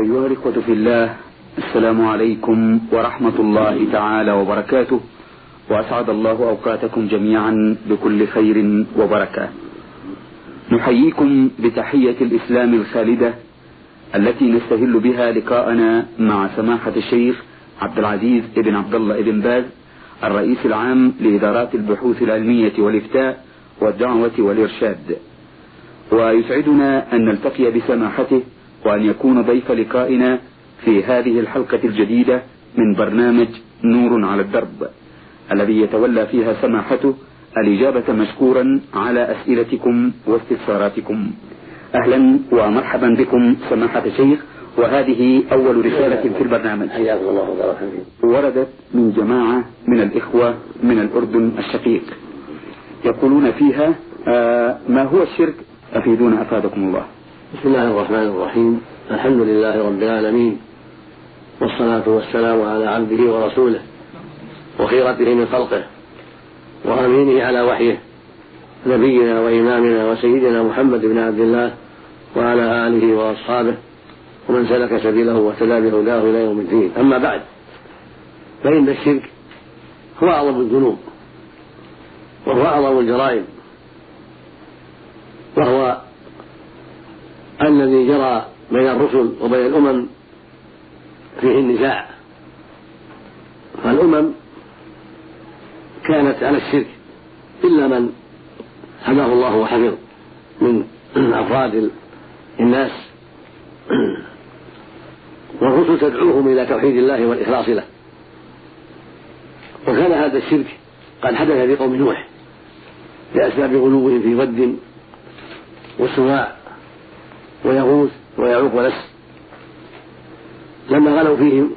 أيها الإخوة في الله. السلام عليكم ورحمة الله تعالى وبركاته. وأسعد الله أوقاتكم جميعا بكل خير وبركة. نحييكم بتحية الإسلام الخالدة التي نستهل بها لقاءنا مع سماحة الشيخ عبد العزيز بن عبد الله بن باز الرئيس العام لإدارات البحوث العلمية والإفتاء والدعوة والإرشاد. ويسعدنا أن نلتقي بسماحته وأن يكون ضيف لقائنا في هذه الحلقة الجديدة من برنامج نور على الدرب الذي يتولى فيها سماحته الإجابة مشكورا على أسئلتكم واستفساراتكم. أهلا ومرحبا بكم سماحة الشيخ وهذه أول رسالة في البرنامج. حياكم الله وبارك وردت من جماعة من الإخوة من الأردن الشقيق. يقولون فيها آه ما هو الشرك؟ أفيدونا أفادكم الله. بسم الله الرحمن الرحيم. الحمد لله رب العالمين. والصلاة والسلام على عبده ورسوله وخيرته من خلقه وأمينه على وحيه نبينا وإمامنا وسيدنا محمد بن عبد الله وعلى آله وأصحابه ومن سلك سبيله واهتدى بهداه إلى يوم الدين. أما بعد فإن الشرك هو أعظم الذنوب وهو أعظم الجرائم وهو الذي جرى بين الرسل وبين الأمم فيه النزاع. فالأمم كانت على الشرك إلا من هداه الله وحفظ من أفراد الناس. والرسل تدعوهم إلى توحيد الله والإخلاص له. وكان هذا الشرك قد حدث في قوم نوح لأسباب غلوهم في ود وسواع. ويغوث ويعوق ونس لما غلوا فيهم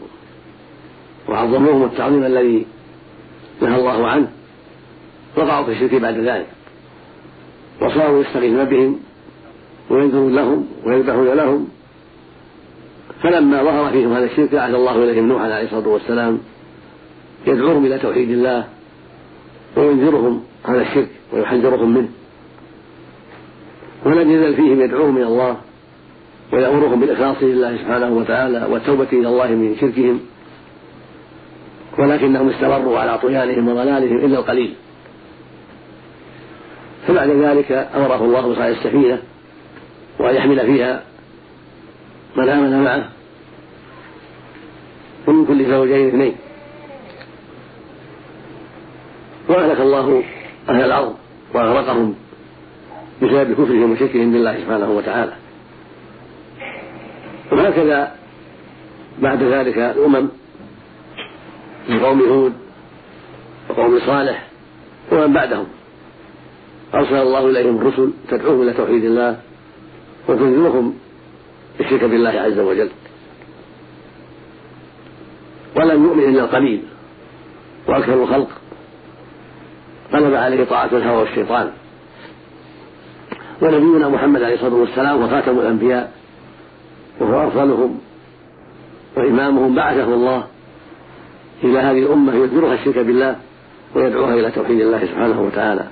وعظموهم التعظيم الذي نهى الله عنه وقعوا في الشرك بعد ذلك. وصاروا يستغيثون بهم وينذرون لهم ويذبحون لهم. فلما ظهر فيهم هذا الشرك بعث الله إليهم نوحا عليه الصلاة والسلام يدعوهم إلى توحيد الله وينذرهم هذا الشرك ويحذرهم منه. ولم يزل فيهم يدعوهم إلى الله. ويأمرهم بالإخلاص لله سبحانه وتعالى والتوبة إلى الله من شركهم ولكنهم استمروا على طغيانهم وضلالهم إلا القليل. فبعد ذلك أمره الله بصنع السفينة وأن يحمل فيها من آمن معه ومن كل زوجين اثنين. وأهلك الله أهل الأرض وأغرقهم بسبب كفرهم وشركهم بالله سبحانه وتعالى. وهكذا بعد ذلك الأمم من قوم هود وقوم صالح ومن بعدهم أرسل الله إليهم الرسل تدعوهم إلى توحيد الله وتنذرهم الشرك بالله عز وجل. ولم يؤمن إلا القليل وأكثر الخلق. غلب عليه طاعة الهوى والشيطان. ونبينا محمد عليه الصلاة والسلام وخاتم الأنبياء وهو أفضلهم وإمامهم بعثه الله إلى هذه الأمة يذكرها الشرك بالله ويدعوها إلى توحيد الله سبحانه وتعالى.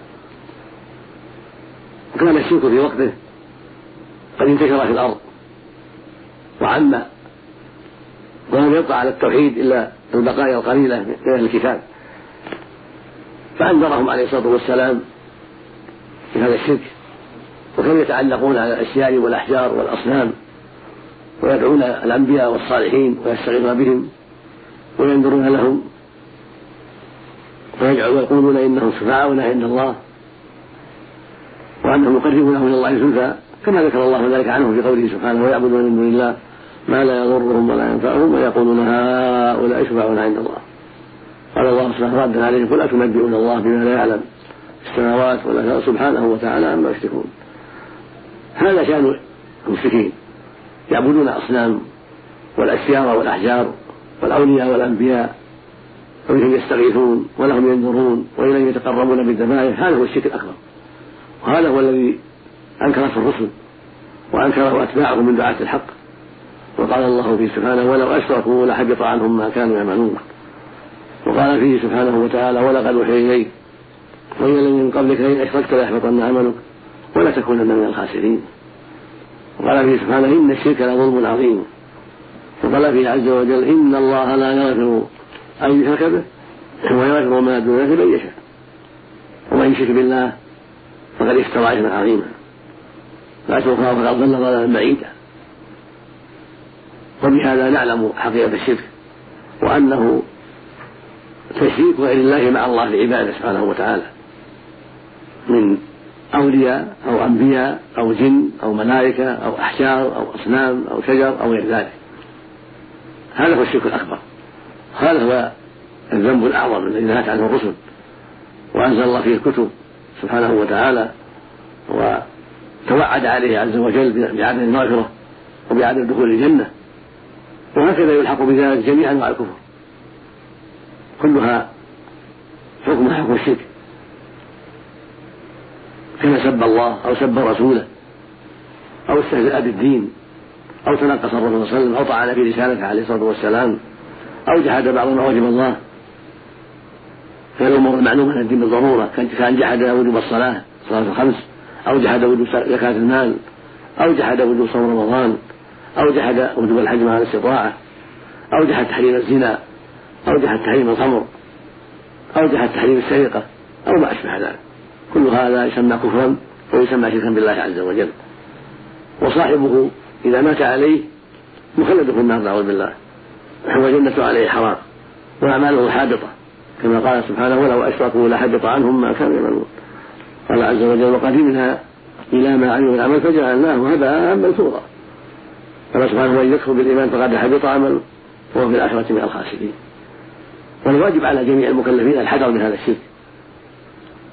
وكان الشرك في وقته قد انتشر في الأرض وعم ولم يبقى على التوحيد إلا البقايا القليلة من أهل الكتاب. فأنذرهم عليه الصلاة والسلام بهذا الشرك وكانوا يتعلقون على الأشياء والأحجار والأصنام. ويدعون الأنبياء والصالحين ويستغيثون بهم وينذرون لهم ويقولون إنهم شفعاؤنا عند الله وأنهم يقربونه إلى الله زلفى كما ذكر الله ذلك عنهم في قوله سبحانه ويعبدون من دون الله ما لا يضرهم ولا ينفعهم ويقولون هؤلاء شفعاؤنا عند الله. قال الله سبحانه ردا عليهم قل أتنبئون الله بما لا يعلم في السماوات ولا سبحانه وتعالى عما يشركون. هذا شأن المشركين. يعبدون الأصنام والأشجار والأحجار والأولياء والأنبياء وبهم يستغيثون ولهم ينذرون وإليهم يتقربون بالذبائح هذا هو الشرك الأكبر. وهذا هو الذي أنكرته الرسل وأنكره أتباعه من دعاة الحق. وقال الله فيه سبحانه ولو أشركوا لحبط عنهم ما كانوا يعملون وقال فيه سبحانه وتعالى ولقد أوحي إليك الذين من قبلك لئن أشركت ليحبطن عملك ولا تكونن من الخاسرين وقال فيه سبحانه إن الشرك لظلم عظيم. وقال فيه عز وجل إن الله لا يغفر أن يشرك به ويغفر ما دون ذلك من يشاء. ومن يشرك بالله فقد افترى إثما عظيما. فأتوا فقد ضل ضلالا بعيدا. وبهذا نعلم حقيقة الشرك وأنه تشريك غير الله مع الله لعباده سبحانه وتعالى. من أولياء أو أنبياء أو جن أو ملائكة أو أحجار أو أصنام أو شجر أو غير ذلك. هذا هو الشرك الأكبر. هذا هو الذنب الأعظم الذي نهت عنه الرسل. وأنزل الله فيه الكتب سبحانه وتعالى وتوعد عليه عز وجل بعدم المغفرة وبعدم دخول الجنة. وهكذا يلحق بذلك جميع أنواع الكفر. كلها حكم حكم الشرك. كما سب الله أو سب رسوله أو استهزأ بالدين أو تنقص الرسول صلى الله عليه وسلم أو طعن في رسالته عليه الصلاة والسلام أو جحد بعض ما وجب الله من الأمور المعلومة الدين بالضرورة كان جحد وجوب الصلاة صلاة الخمس أو جحد وجوب زكاة المال أو جحد وجوب صوم رمضان أو جحد وجوب الحج مع الاستطاعة أو جحد تحريم الزنا أو جحد تحريم الخمر أو جحد تحريم السرقة أو ما أشبه ذلك. كل هذا يسمى كفرا ويسمى شركا بالله عز وجل. وصاحبه إذا مات عليه مخلد في النار نعوذ بالله. وجنة عليه حرام. وأعماله حابطة. كما قال سبحانه ولو أشركوا لحبط عنهم ما كانوا يعملون. قال عز وجل وقدمنا إلى ما عملوا العمل فجعلناه هباء منثورا. قال سبحانه وإن يكفر بالإيمان فقد حبط عمله وهو في الآخرة من الخاسرين. والواجب على جميع المكلفين الحذر من هذا الشرك.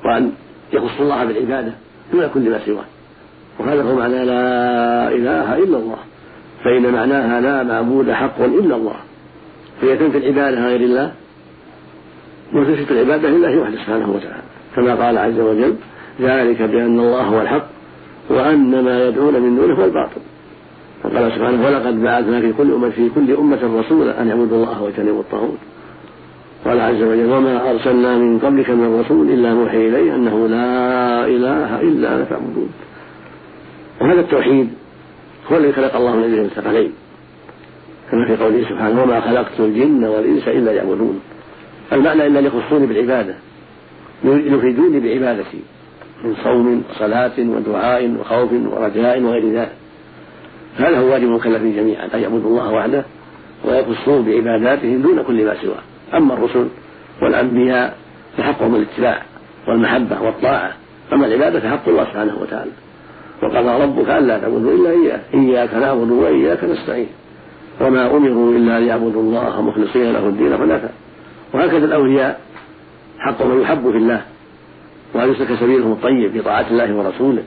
وأن يخص الله بالعبادة دون كل ما سواه. وهذا هو معنى لا إله إلا الله. فإن معناها لا معبود حق إلا الله. فهي تنفي العبادة غير الله. وتثبت العبادة لله وحده سبحانه وتعالى. كما قال عز وجل ذلك بأن الله هو الحق وأن ما يدعون من دونه هو الباطل. وقال سبحانه ولقد بعثنا في كل أمة في كل أمة رسولا أن يعبدوا الله واجتنبوا الطاغوت. قال عز وجل وما أرسلنا من قبلك من رسول إلا نوحي إليه أنه لا إله إلا أنا فاعبدون. وهذا التوحيد هو الذي خلق الله من أجله الثقلين كما في قوله سبحانه وما خلقت الجن والإنس إلا يعبدون المعنى إلا يخصوني بالعبادة يفيدوني بعبادتي من صوم وصلاة ودعاء وخوف ورجاء وغير ذلك. هذا هو واجب المكلفين جميعا أن يعبدوا الله وحده ويخصوه بعباداتهم دون كل ما سواه. أما الرسل والأنبياء فحقهم الاتباع والمحبة والطاعة. أما العبادة فحق الله سبحانه وتعالى. وقضى ربك ألا تعبدوا إلا إياه. إياك نعبد وإياك نستعين. وما أمروا إلا ليعبدوا الله مخلصين له الدين حنفاء. وهكذا الأولياء حقهم يحب في الله. وأن يسلك سبيلهم الطيب في طاعة الله ورسوله.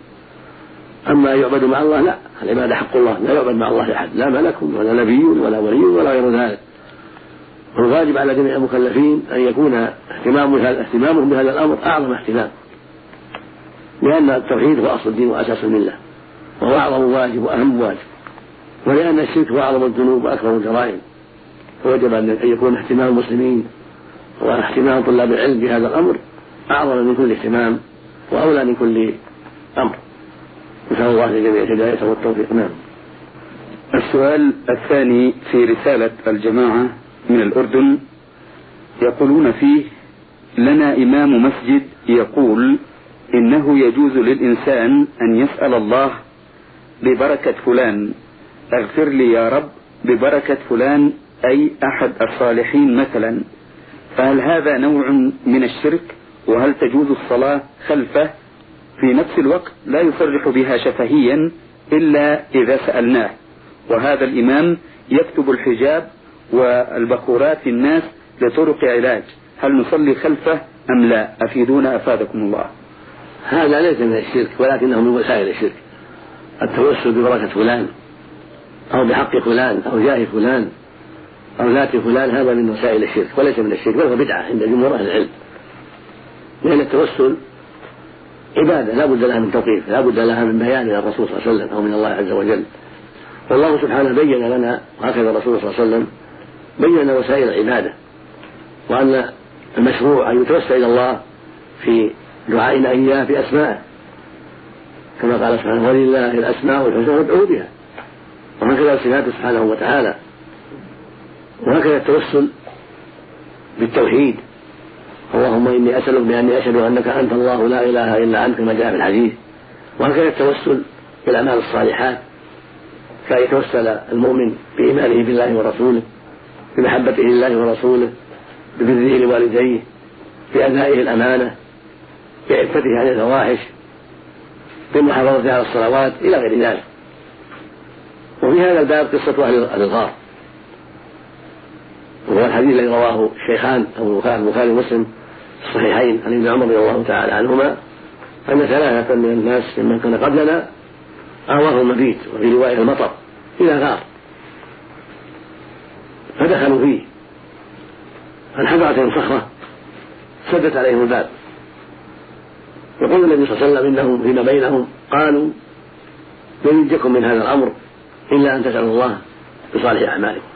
أما يعبد مع الله لا. العبادة حق الله. لا يعبد مع الله أحد. لا ملك ولا نبي ولا ولي ولا غير ذلك. والواجب على جميع المكلفين أن يكون اهتمامهم بهذا الأمر أعظم اهتمام. لأن التوحيد هو أصل الدين وأساس الملة. وهو أعظم واجب وأهم واجب. ولأن الشرك هو أعظم الذنوب وأكبر الجرائم. فوجب أن يكون اهتمام المسلمين. واهتمام طلاب العلم بهذا الأمر أعظم من كل اهتمام وأولى من كل أمر. نسأل الله لجميع الهداية والتوفيق. نعم. السؤال الثاني في رسالة الجماعة من الأردن يقولون فيه لنا إمام مسجد يقول إنه يجوز للإنسان أن يسأل الله ببركة فلان. أغفر لي يا رب ببركة فلان أي أحد الصالحين مثلا. فهل هذا نوع من الشرك؟ وهل تجوز الصلاة خلفه؟ في نفس الوقت لا يصرح بها شفهيا إلا إذا سألناه. وهذا الإمام يكتب الحجاب والبخورات في الناس لطرق علاج. هل نصلي خلفه أم لا؟ أفيدونا أفادكم الله. هذا ليس من الشرك ولكنه من وسائل الشرك. التوسل ببركة فلان أو بحق فلان أو جاه فلان أو ذات فلان هذا من وسائل الشرك وليس من الشرك بل هو بدعة عند جمهور أهل العلم. لأن التوسل عبادة لا بد لها من توقيف لا بد لها من بيان من الرسول صلى الله عليه وسلم أو من الله عز وجل. والله سبحانه بين لنا وهكذا الرسول صلى الله عليه وسلم بين وسائل العبادة وأن المشروع أن يتوسل إلى الله في دعائنا إياه بأسمائه كما قال سبحانه ولله الأسماء الحسنى فادعوه بها. وهكذا صفاته سبحانه وتعالى وهكذا التوسل بالتوحيد اللهم إني أسألك بأني أشهد أنك أنت الله لا إله إلا أنت كما جاء في الحديث. وهكذا التوسل بالأعمال الصالحات كان يتوسل المؤمن بإيمانه بالله ورسوله. بمحبته لله ورسوله ببره لوالديه بأدائه الأمانة بعفته عن الفواحش بالمحافظه على الصلوات إلى غير ذلك. وفي هذا الباب قصة أهل الغار. وهو الحديث الذي رواه الشيخان أبو البخاري ومسلم في الصحيحين عن ابن عمر رضي الله تعالى عنهما أن ثلاثة من الناس ممن كان قبلنا اواه المبيت وفي رواية المطر إلى غار. فدخلوا فيه. فانحدرت صخرة سدت عليهم الباب. يقول النبي صلى الله عليه وسلم إنهم فيما بينهم قالوا لن ينجكم من هذا الأمر إلا أن تسالوا الله بصالح أعمالكم.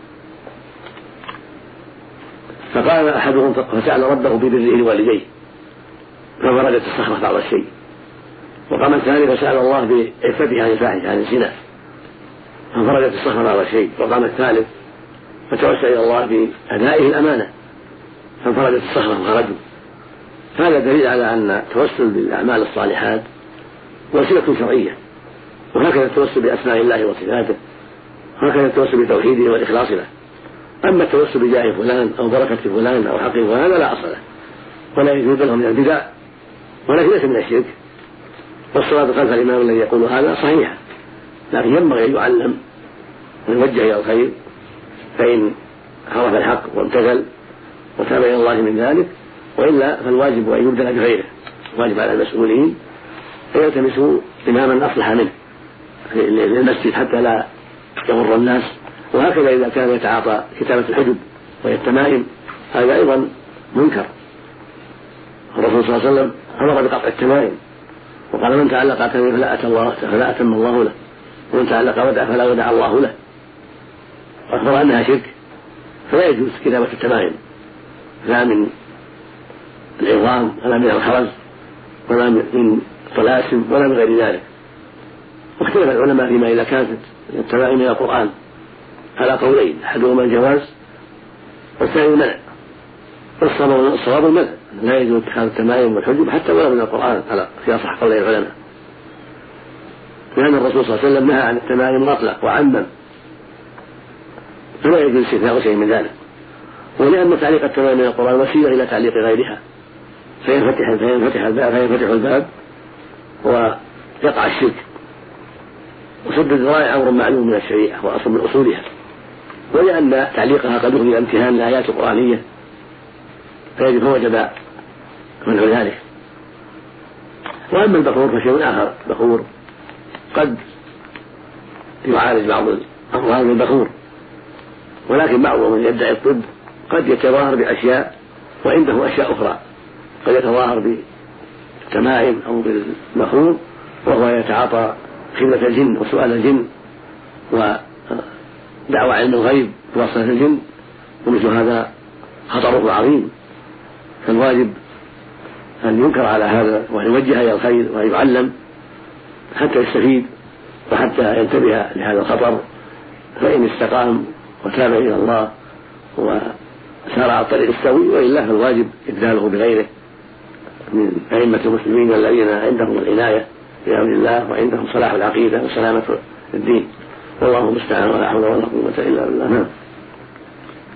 فقال أحدهم فسال ربه ببره لوالديه ففرجت الصخرة بعض الشيء. وقام الثاني فسأل الله بعفته عن الفاحشة عن الزنا فانفرجت الصخرة بعض الشيء. وقام الثالث فتوسل إلى الله بادائه الأمانة. فانفرجت الصخرة وخرجوا. هذا دليل على أن التوسل بالأعمال الصالحات وسيلة شرعية. وهكذا التوسل بأسماء الله وصفاته. وهكذا التوسل بتوحيده والإخلاص له. أما التوسل بجاه فلان أو بركة فلان أو حق فلان لا أصل له. ولا يجوز له من البدع. ولكن ليس من الشرك. والصلاة خلف الإمام الذي يقول هذا صحيحة. لكن ينبغي أن يعلم ويوجه إلى الخير. فإن عرف الحق وامتثل وتاب إلى الله من ذلك وإلا فالواجب أن يبدل بغيره الواجب على المسؤولين أن يلتمسوا اماما أصلح منه للمسجد حتى لا يغر الناس. وهكذا إذا كان يتعاطى كتابة الحجب وهي التمائم هذا أيضا منكر. الرسول صلى الله عليه وسلم أمر بقطع التمائم وقال من تعلق تميم فلا أتى الله فلا أتم الله له ومن تعلق ودع فلا ودع الله له. واخبر أنها شرك فلا يجوز كتابة التمائم لا من العظام ولا من الخرز ولا من طلاسم ولا من غير ذلك. واختلف العلماء فيما إذا كانت التمائم إلى القرآن على قولين أحدهما الجواز والثاني المنع. والصواب المنع لا يجوز اتخاذ التمائم والحجب حتى ولو من القرآن على في أصح قولي العلماء. لأن الرسول صلى الله عليه وسلم نهى عن التمائم مطلق وعمم. فلا يجوز استثناء شيء من ذلك. ولأن تعليق التمائم من القرآن وسيلة إلى تعليق غيرها. فينفتح فينفتح الباب فينفتح الباب ويقع الشرك. وسد الذرائع أمر معلوم من الشريعة وأصل من أصولها. ولأن تعليقها قد يغني امتهان الآيات القرآنية فيجب فوجب منع ذلك. وأما البخور فشيء آخر. البخور قد يعالج بعض الأمراض بالبخور ولكن بعضهم من يدعي الطب قد يتظاهر بأشياء وعنده أشياء أخرى. قد يتظاهر بالتمائم أو بالمخروط وهو يتعاطى خدمة الجن وسؤال الجن ودعوى علم الغيب بواسطة الجن ومثل هذا خطره عظيم. فالواجب أن ينكر على هذا وأن يوجه إلى الخير وأن يعلم حتى يستفيد وحتى ينتبه لهذا الخطر. فإن استقام وتاب إلى الله وسار على الطريق السوي وإلا فالواجب إبداله بغيره. من أئمة المسلمين الذين عندهم العناية بأمر الله وعندهم صلاح العقيدة وسلامة الدين. والله المستعان ولا حول ولا قوة إلا بالله. نعم.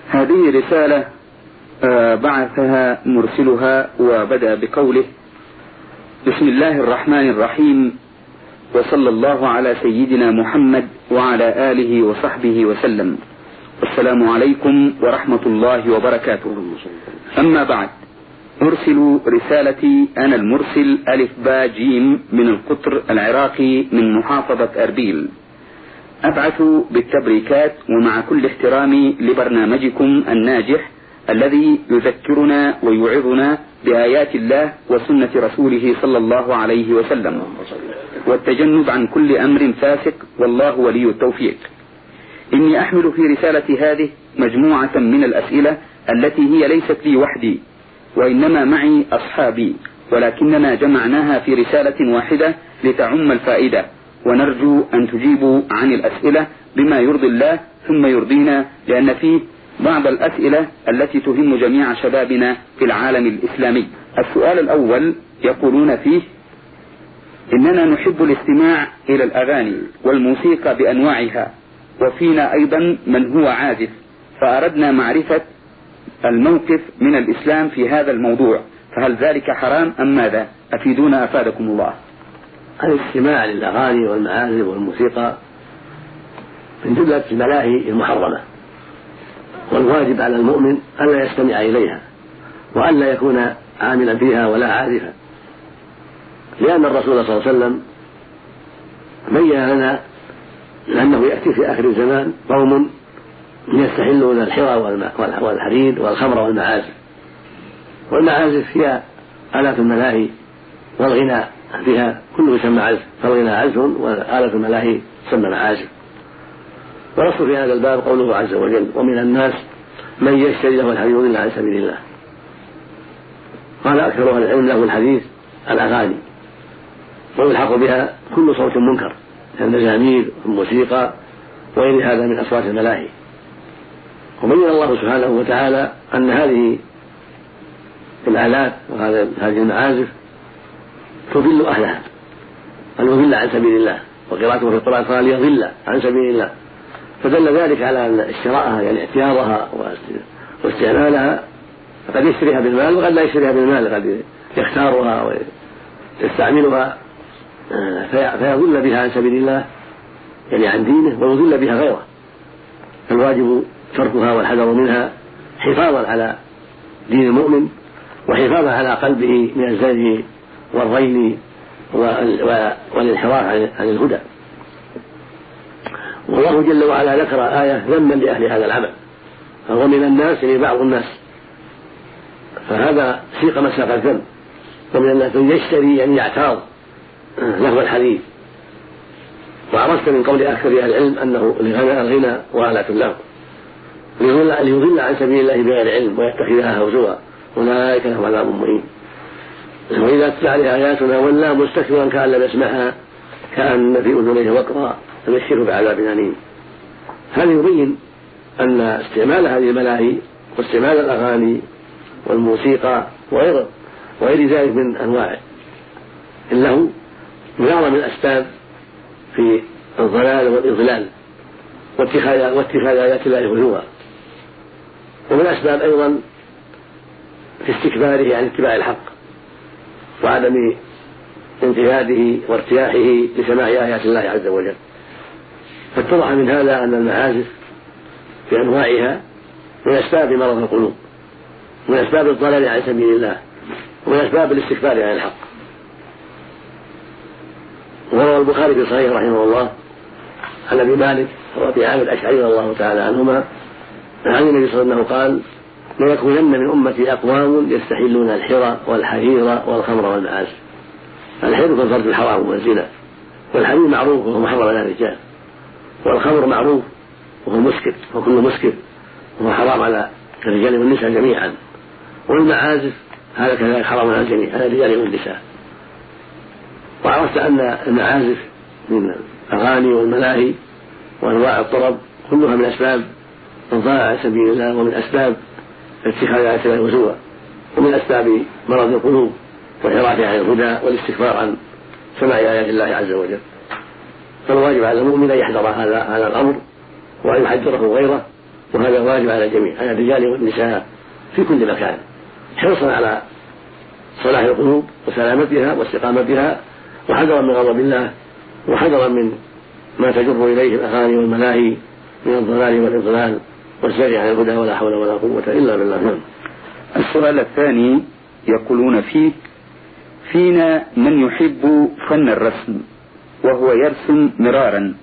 هذه رسالة آه، بعثها مرسلها وبدأ بقوله بسم الله الرحمن الرحيم وصلى الله على سيدنا محمد وعلى آله وصحبه وسلم. السلام عليكم ورحمة الله وبركاته. أما بعد أرسل رسالتي أنا المرسل ألف با جيم من القطر العراقي من محافظة أربيل. أبعث بالتبريكات ومع كل احترامي لبرنامجكم الناجح الذي يذكرنا ويوعظنا بآيات الله وسنة رسوله صلى الله عليه وسلم. والتجنب عن كل أمر فاسق والله ولي التوفيق. إني أحمل في رسالتي هذه مجموعة من الأسئلة التي هي ليست لي وحدي وإنما معي أصحابي ولكننا جمعناها في رسالة واحدة لتعم الفائدة ونرجو أن تجيبوا عن الأسئلة بما يرضي الله ثم يرضينا لأن فيه بعض الأسئلة التي تهم جميع شبابنا في العالم الإسلامي. السؤال الأول يقولون فيه إننا نحب الاستماع إلى الأغاني والموسيقى بأنواعها وفينا أيضا من هو عازف فأردنا معرفة الموقف من الإسلام في هذا الموضوع فهل ذلك حرام أم ماذا؟ أفيدونا أفادكم الله. الاستماع للأغاني والمعازف والموسيقى من جملة الملاهي المحرمة والواجب على المؤمن ألا يستمع إليها وألا يكون عاملا فيها ولا عارفا لأن الرسول صلى الله عليه وسلم بين لنا أنه يأتي في آخر الزمان قوم يستحلون الحرى والحرير والخمر والمعازف. والمعازف هي آلات الملاهي والغناء فيها كله يسمى عزف. فالغناء عزف وآلة الملاهي تسمى معازف. ونص في هذا الباب قوله عز وجل ومن الناس من يشتري له الحديث يضل عن سبيل الله قال أكثر أهل العلم له الحديث الأغاني ويلحق بها كل صوت منكر. من المزامير والموسيقى وغير هذا من أصوات الملاهي. وبين الله سبحانه وتعالى أن هذه الآلات وهذه المعازف تضل أهلها. أن يضل عن سبيل الله. وقراءته في القرآن قال ليضل عن سبيل الله. فدل ذلك على أن اشتراءها يعني اعتياضها واستعمالها. قد يشتريها بالمال وقد لا يشتريها بالمال قد يختارها ويستعملها. فيضل بها عن سبيل الله يعني عن دينه ويضل بها غيره. فالواجب تركها والحذر منها حفاظا على دين المؤمن وحفاظا على قلبه من الزيغ والرين والانحراف عن الهدى. والله جل وعلا ذكر آية ذما لأهل هذا العمل فهو من الناس يعني بعض الناس. فهذا سيق مساق الذم ومن الناس من يشتري يعني يعتاض. لهو الحديث. وعرفت من قول أكثر أهل العلم أنه الغنى الغنى وآلة له. ليضل عن سبيل الله بغير علم ويتخذها هوزوا أولئك لهم عذاب مهين. وإذا عليه آياتنا ولى مستكبرا كأن لم يسمعها كأن في أذنيه وقرا فبشره بعذاب أليم. هذا يبين أن استعمال هذه الملاهي واستعمال الأغاني والموسيقى وغير وغير ذلك من أنواع اللهو من أعظم الأسباب في الضلال والإضلال واتخاذ آيات الله هزوا. ومن الأسباب أيضا في استكباره عن اتباع الحق وعدم انتهاده وارتياحه لسماع آيات الله عز وجل. فاتضح من هذا أن المعازف بأنواعها من أسباب مرض القلوب من أسباب الضلال عن سبيل الله ومن أسباب الاستكبار عن الحق. وروى البخاري في صحيح رحمه الله عن أبي مالك وابي عامر الأشعري رضي الله تعالى عنهما عن النبي صلى الله عليه وسلم قال ليكونن من أمتي أقوام يستحلون الحرى والحرير والخمر والمعازف الحر هو الفرد الحرام والزنا والحرير معروف وهو محرم على الرجال والخمر معروف وهو مسكر وكل مسكر وهو حرام على الرجال والنساء جميعا والمعازف هذا كذلك حرام على الجميع على الرجال والنساء. وعرفت أن المعازف من الأغاني والملاهي وأنواع الطرب كلها من أسباب الضلال عن سبيل الله ومن أسباب اتخاذ آيات الله ومن أسباب مرض القلوب وإعراضها عن الهدى والاستكبار عن سماع آيات الله عز وجل. فالواجب على المؤمن أن يحذر هذا هذا الأمر وأن يحذره غيره وهذا واجب على الجميع على الرجال والنساء في كل مكان حرصا على صلاح القلوب وسلامتها واستقامتها وحذرا من غضب الله وحذرا من ما تجر إليه الأغاني والملاهي من الضلال والإضلال والسير عن الهدى ولا حول ولا قوة إلا بالله. نعم. السؤال الثاني يقولون فيه فينا من يحب فن الرسم وهو يرسم مرارا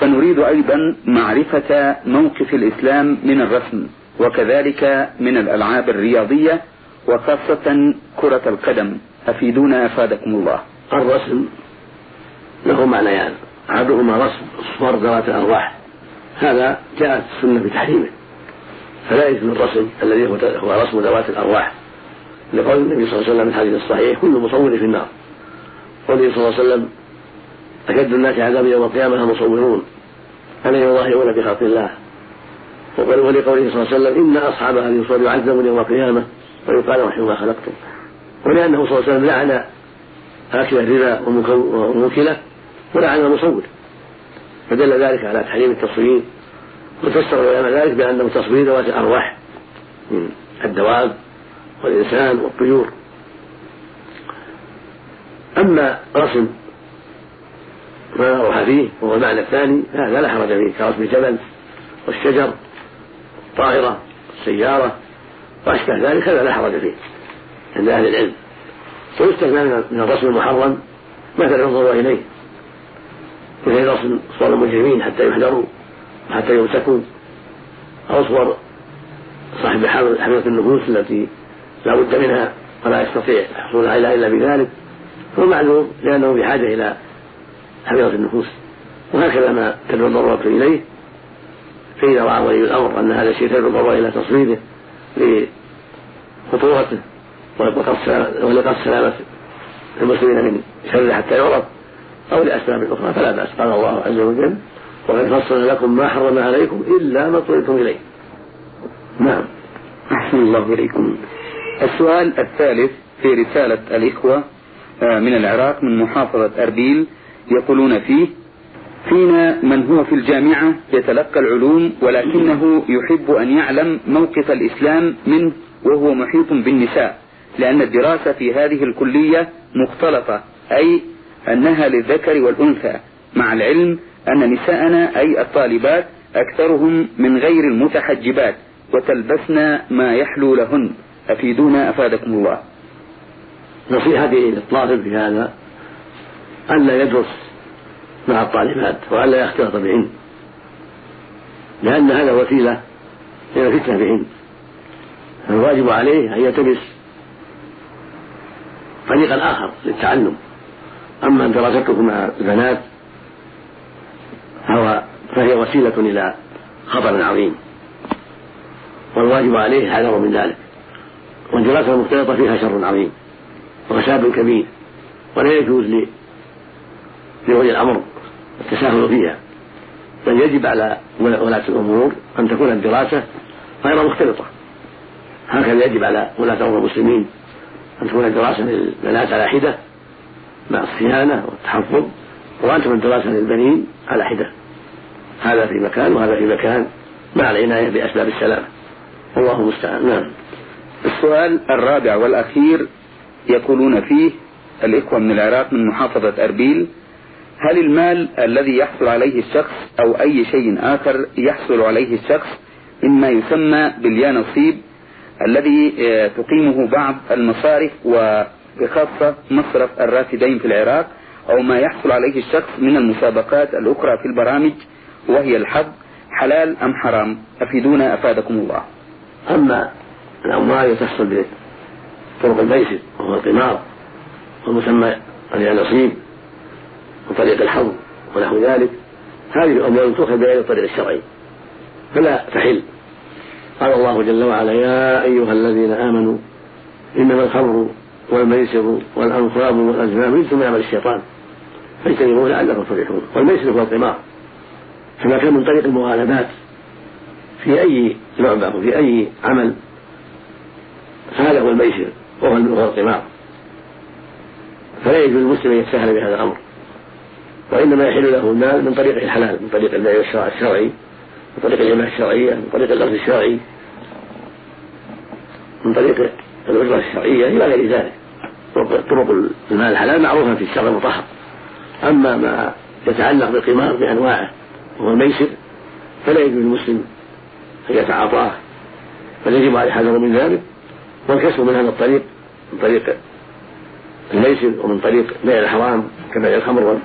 فنريد أيضا معرفة موقف الإسلام من الرسم وكذلك من الألعاب الرياضية وخاصة كرة القدم. أفيدونا أفادكم الله. الرسم له معنيان. أحدهما رسم صور ذوات الارواح هذا جاءت السنة بتحريمه. فلا يجوز الرسم الذي هو رسم ذوات الأرواح. لقول النبي صلى الله عليه وسلم في الحديث الصحيح كل مصور في النار. قوله صلى الله عليه وسلم أشد الناس عذابا يوم القيامة المصورون الذين يضاهئون بخلق الله؟ ولقوله صلى الله عليه وسلم إن أصحاب هذه الصور يعذبون يوم القيامة ويقال وحي ما خلقتم. ولأنه صلى الله عليه وسلم لعن آكل الربا وموكله ولعن المصور. فدل ذلك على تحريم التصوير وفسر العلماء ذلك بأنه تصوير ذوات الأرواح من الدواب والإنسان والطيور. أما رسم ما روح فيه وهو المعنى الثاني هذا لا حرج فيه كرسم الجبل والشجر الطائرة السيارة وأشبه ذلك هذا لا حرج فيه عند أهل العلم. ويستثنى من الرسم المحرم مثل ينظر إليه. مثل رسم صور المجرمين حتى يحذروا وحتى يمسكوا. أو صور صاحب حملة النفوس التي لا بد منها ولا يستطيع الحصول عليها إلا بذلك. هو معلوم لأنه بحاجة إلى حملة النفوس. وهكذا ما تدعو الضرورة إليه. فإذا رأى ولي الأمر أن هذا الشيء تدعو الضرورة إلى تصويره لخطورته. ولقصد سلامة المسلمين من شره حتى يعرف أو لأسباب أخرى فلا بأس. قال الله عز وجل وقد فصل لكم ما حرم عليكم إلا ما اضطررتم إليه. نعم. أحسن الله إليكم. السؤال الثالث في رسالة الإخوة آه، من العراق من محافظة أربيل يقولون فيه فينا من هو في الجامعة يتلقى العلوم ولكنه يحب أن يعلم موقف الإسلام منه وهو محيط بالنساء. لأن الدراسة في هذه الكلية مختلطة أي أنها للذكر والأنثى مع العلم أن نساءنا أي الطالبات أكثرهم من غير المتحجبات وتلبسن ما يحلو لهن. أفيدونا أفادكم الله. نصيحتي للطالب في هذا ألا يدرس مع الطالبات وألا يختلط بهن. لأن هذا وسيلة إلى الفتنة بهن. فالواجب عليه أن يلتمس طريقا آخر للتعلم. أما دراسته مع البنات فهي وسيلة إلى خطر عظيم. والواجب عليه الحذر من ذلك. والدراسة المختلطة فيها شر عظيم وفساد كبير ولا يجوز لولي الأمر التساهل فيها. بل يجب على ولاة الأمور أن تكون الدراسة غير مختلطة. هكذا يجب على ولاة أمور المسلمين أن تكون الدراسة للبنات على حدة مع الصيانة والتحفظ وأن تكون الدراسة للبنين على حدة. هذا في مكان وهذا في مكان مع العناية بأسباب السلامة. والله المستعان. نعم. السؤال الرابع والأخير يقولون فيه الإخوة من العراق من محافظة أربيل هل المال الذي يحصل عليه الشخص أو أي شيء آخر يحصل عليه الشخص مما يسمى باليانصيب الذي آه، تقيمه بعض المصارف وبخاصة مصرف الرافدين في العراق أو ما يحصل عليه الشخص من المسابقات الأخرى في البرامج وهي الحظ حلال أم حرام؟ أفيدونا أفادكم الله. أما الأموال تحصل بطرق الميسر وهو القمار والمسمى اليانصيب وطريق الحظ ونحو ذلك هذه الأموال تؤخذ بغير الطريق الشرعي فلا تحل. قال الله جل وعلا يا أيها الذين آمنوا إنما الخمر والميسر والأنصاب والأزلام رجس من عمل الشيطان فاجتنبوه لعلكم تفلحون. والميسر هو القمار. كما كان من طريق المغالبات في أي لعبة وفي أي عمل فهذا هو الميسر وهو القمار. فلا يجوز للمسلم أن يتساهل بهذا الأمر. وإنما يحل له المال من طريق الحلال من طريق البيع الشرعي. من طريق الجماعة الشرعية من طريق القرض الشرعي. من طريق الأجرة الشرعية إلى غير ذلك. طرق المال الحلال معروفة في الشرع المطهر. أما ما يتعلق بالقمار بأنواعه وهو الميسر فلا يجوز للمسلم أن يتعاطاه بل يجب عليه الحذر من ذلك. والكسب من هذا الطريق من طريق الميسر ومن طريق بيع الحرام كبيع الخمر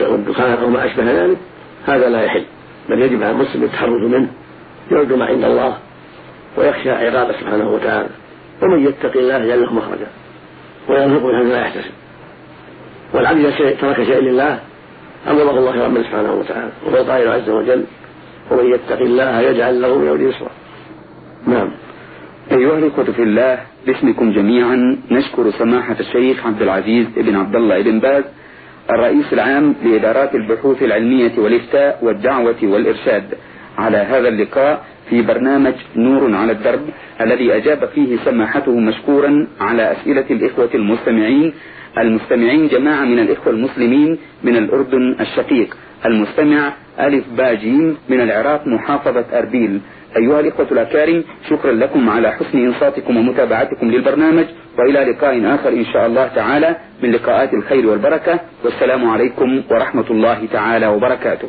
والدخان أو ما أشبه ذلك هذا لا يحل. بل يجب على المسلم التحرز منه يرجو ما عند الله ويخشى عقابه سبحانه وتعالى. ومن يتق الله يجعل له مخرجا ويرزقه من لا يحتسب. والعبد إذا ترك شيئا لله أمره الله ربنا سبحانه وتعالى وهو قائل عز وجل. ومن يتق الله يجعل له من امره يسرا. نعم. أيها الإخوة في الله باسمكم جميعا نشكر سماحة الشيخ عبد العزيز بن عبد الله بن باز الرئيس العام لإدارات البحوث العلمية والإفتاء والدعوة والإرشاد. على هذا اللقاء في برنامج نور على الدرب الذي أجاب فيه سماحته مشكورا على أسئلة الإخوة المستمعين. المستمعين جماعة من الإخوة المسلمين من الأردن الشقيق. المستمع ألف باجيم من العراق محافظة أربيل. أيها الإخوة الأكارم شكرا لكم على حسن إنصاتكم ومتابعتكم للبرنامج وإلى لقاء آخر إن شاء الله تعالى من لقاءات الخير والبركة والسلام عليكم ورحمة الله تعالى وبركاته.